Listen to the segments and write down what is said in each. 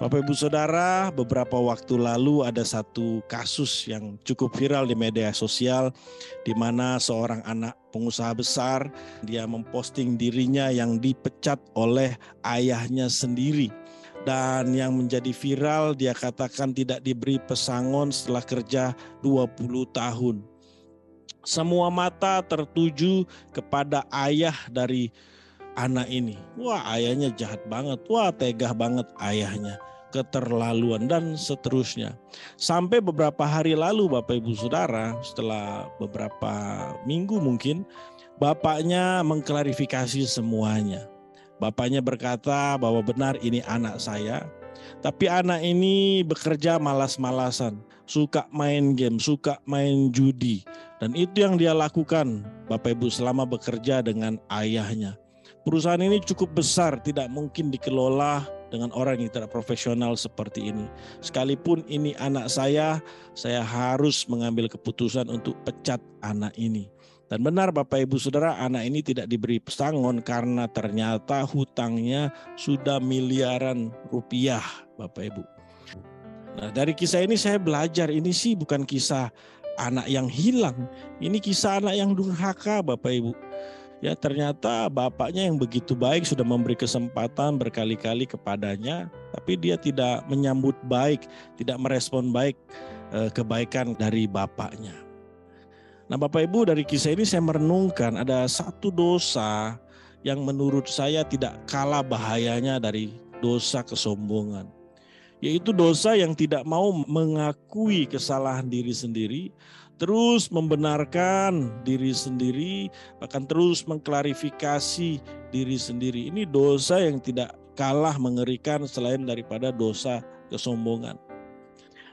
Bapak Ibu Saudara, beberapa waktu lalu ada satu kasus yang cukup viral di media sosial di mana seorang anak pengusaha besar dia memposting dirinya yang dipecat oleh ayahnya sendiri. Dan yang menjadi viral dia katakan tidak diberi pesangon setelah kerja 20 tahun. Semua mata tertuju kepada ayah dari anak ini. Wah, ayahnya jahat banget. Wah, tegah banget ayahnya keterlaluan dan seterusnya. Sampai beberapa hari lalu Bapak Ibu Saudara, setelah beberapa minggu mungkin, bapaknya mengklarifikasi semuanya. Bapaknya berkata bahwa benar ini anak saya, tapi anak ini bekerja malas-malasan, suka main game, suka main judi. Dan itu yang dia lakukan Bapak Ibu selama bekerja dengan ayahnya. Perusahaan ini cukup besar, tidak mungkin dikelola dengan orang yang tidak profesional seperti ini. Sekalipun ini anak saya, saya harus mengambil keputusan untuk pecat anak ini. Dan benar Bapak Ibu Saudara, anak ini tidak diberi pesangon karena ternyata hutangnya sudah miliaran rupiah Bapak Ibu. Nah dari kisah ini saya belajar, ini sih bukan kisah anak yang hilang. Ini kisah anak yang durhaka Bapak Ibu Ya ternyata bapaknya yang begitu baik sudah memberi kesempatan berkali-kali kepadanya, tapi dia tidak menyambut baik, tidak merespon baik eh, kebaikan dari bapaknya. Nah Bapak Ibu dari kisah ini saya merenungkan ada satu dosa yang menurut saya tidak kalah bahayanya dari dosa kesombongan. Yaitu dosa yang tidak mau mengakui kesalahan diri sendiri terus membenarkan diri sendiri, bahkan terus mengklarifikasi diri sendiri. Ini dosa yang tidak kalah mengerikan selain daripada dosa kesombongan.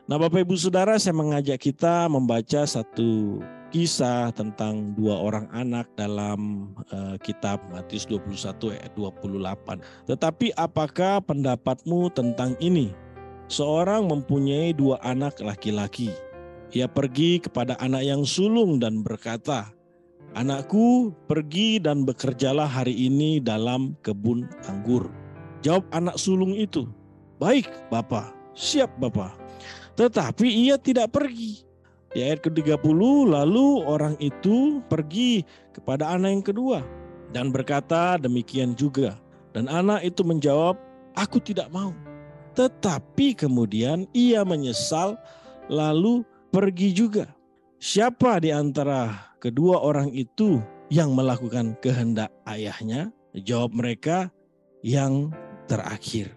Nah, Bapak Ibu Saudara, saya mengajak kita membaca satu kisah tentang dua orang anak dalam uh, kitab Matius 21 ayat 28. Tetapi apakah pendapatmu tentang ini? Seorang mempunyai dua anak laki-laki. Ia pergi kepada anak yang sulung dan berkata, Anakku, pergi dan bekerjalah hari ini dalam kebun anggur. Jawab anak sulung itu, Baik, Bapak, siap Bapak. Tetapi ia tidak pergi. Di ayat ke-30, lalu orang itu pergi kepada anak yang kedua dan berkata demikian juga. Dan anak itu menjawab, aku tidak mau. Tetapi kemudian ia menyesal lalu pergi juga. Siapa di antara kedua orang itu yang melakukan kehendak ayahnya? Jawab mereka yang terakhir.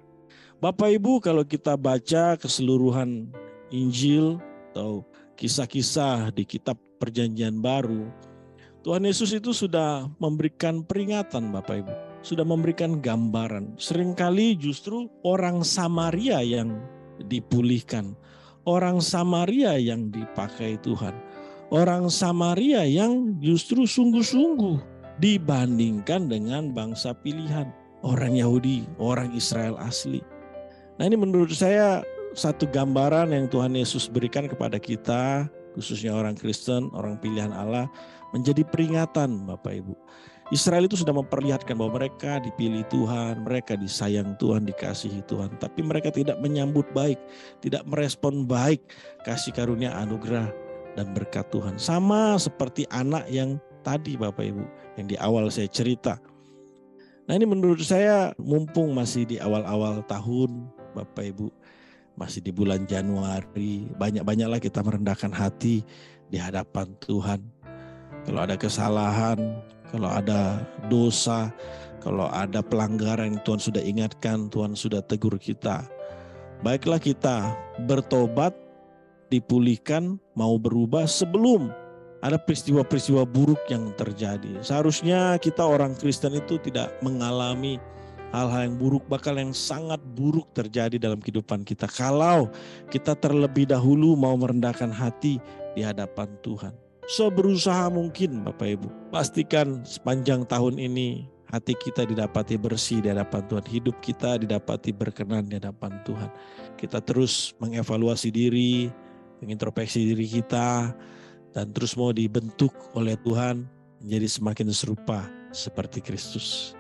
Bapak Ibu kalau kita baca keseluruhan Injil atau kisah-kisah di kitab perjanjian baru, Tuhan Yesus itu sudah memberikan peringatan Bapak Ibu. Sudah memberikan gambaran. Seringkali justru orang Samaria yang dipulihkan orang Samaria yang dipakai Tuhan. Orang Samaria yang justru sungguh-sungguh dibandingkan dengan bangsa pilihan. Orang Yahudi, orang Israel asli. Nah ini menurut saya satu gambaran yang Tuhan Yesus berikan kepada kita, khususnya orang Kristen, orang pilihan Allah, menjadi peringatan Bapak Ibu. Israel itu sudah memperlihatkan bahwa mereka dipilih Tuhan, mereka disayang Tuhan, dikasihi Tuhan. Tapi mereka tidak menyambut baik, tidak merespon baik kasih karunia anugerah dan berkat Tuhan. Sama seperti anak yang tadi Bapak Ibu, yang di awal saya cerita. Nah ini menurut saya mumpung masih di awal-awal tahun Bapak Ibu, masih di bulan Januari, banyak-banyaklah kita merendahkan hati di hadapan Tuhan. Kalau ada kesalahan, kalau ada dosa, kalau ada pelanggaran yang Tuhan sudah ingatkan, Tuhan sudah tegur kita. Baiklah kita bertobat, dipulihkan, mau berubah sebelum ada peristiwa-peristiwa buruk yang terjadi. Seharusnya kita orang Kristen itu tidak mengalami hal-hal yang buruk, bakal yang sangat buruk terjadi dalam kehidupan kita. Kalau kita terlebih dahulu mau merendahkan hati di hadapan Tuhan seberusaha mungkin Bapak Ibu. Pastikan sepanjang tahun ini hati kita didapati bersih di hadapan Tuhan, hidup kita didapati berkenan di hadapan Tuhan. Kita terus mengevaluasi diri, mengintrospeksi diri kita, dan terus mau dibentuk oleh Tuhan menjadi semakin serupa seperti Kristus.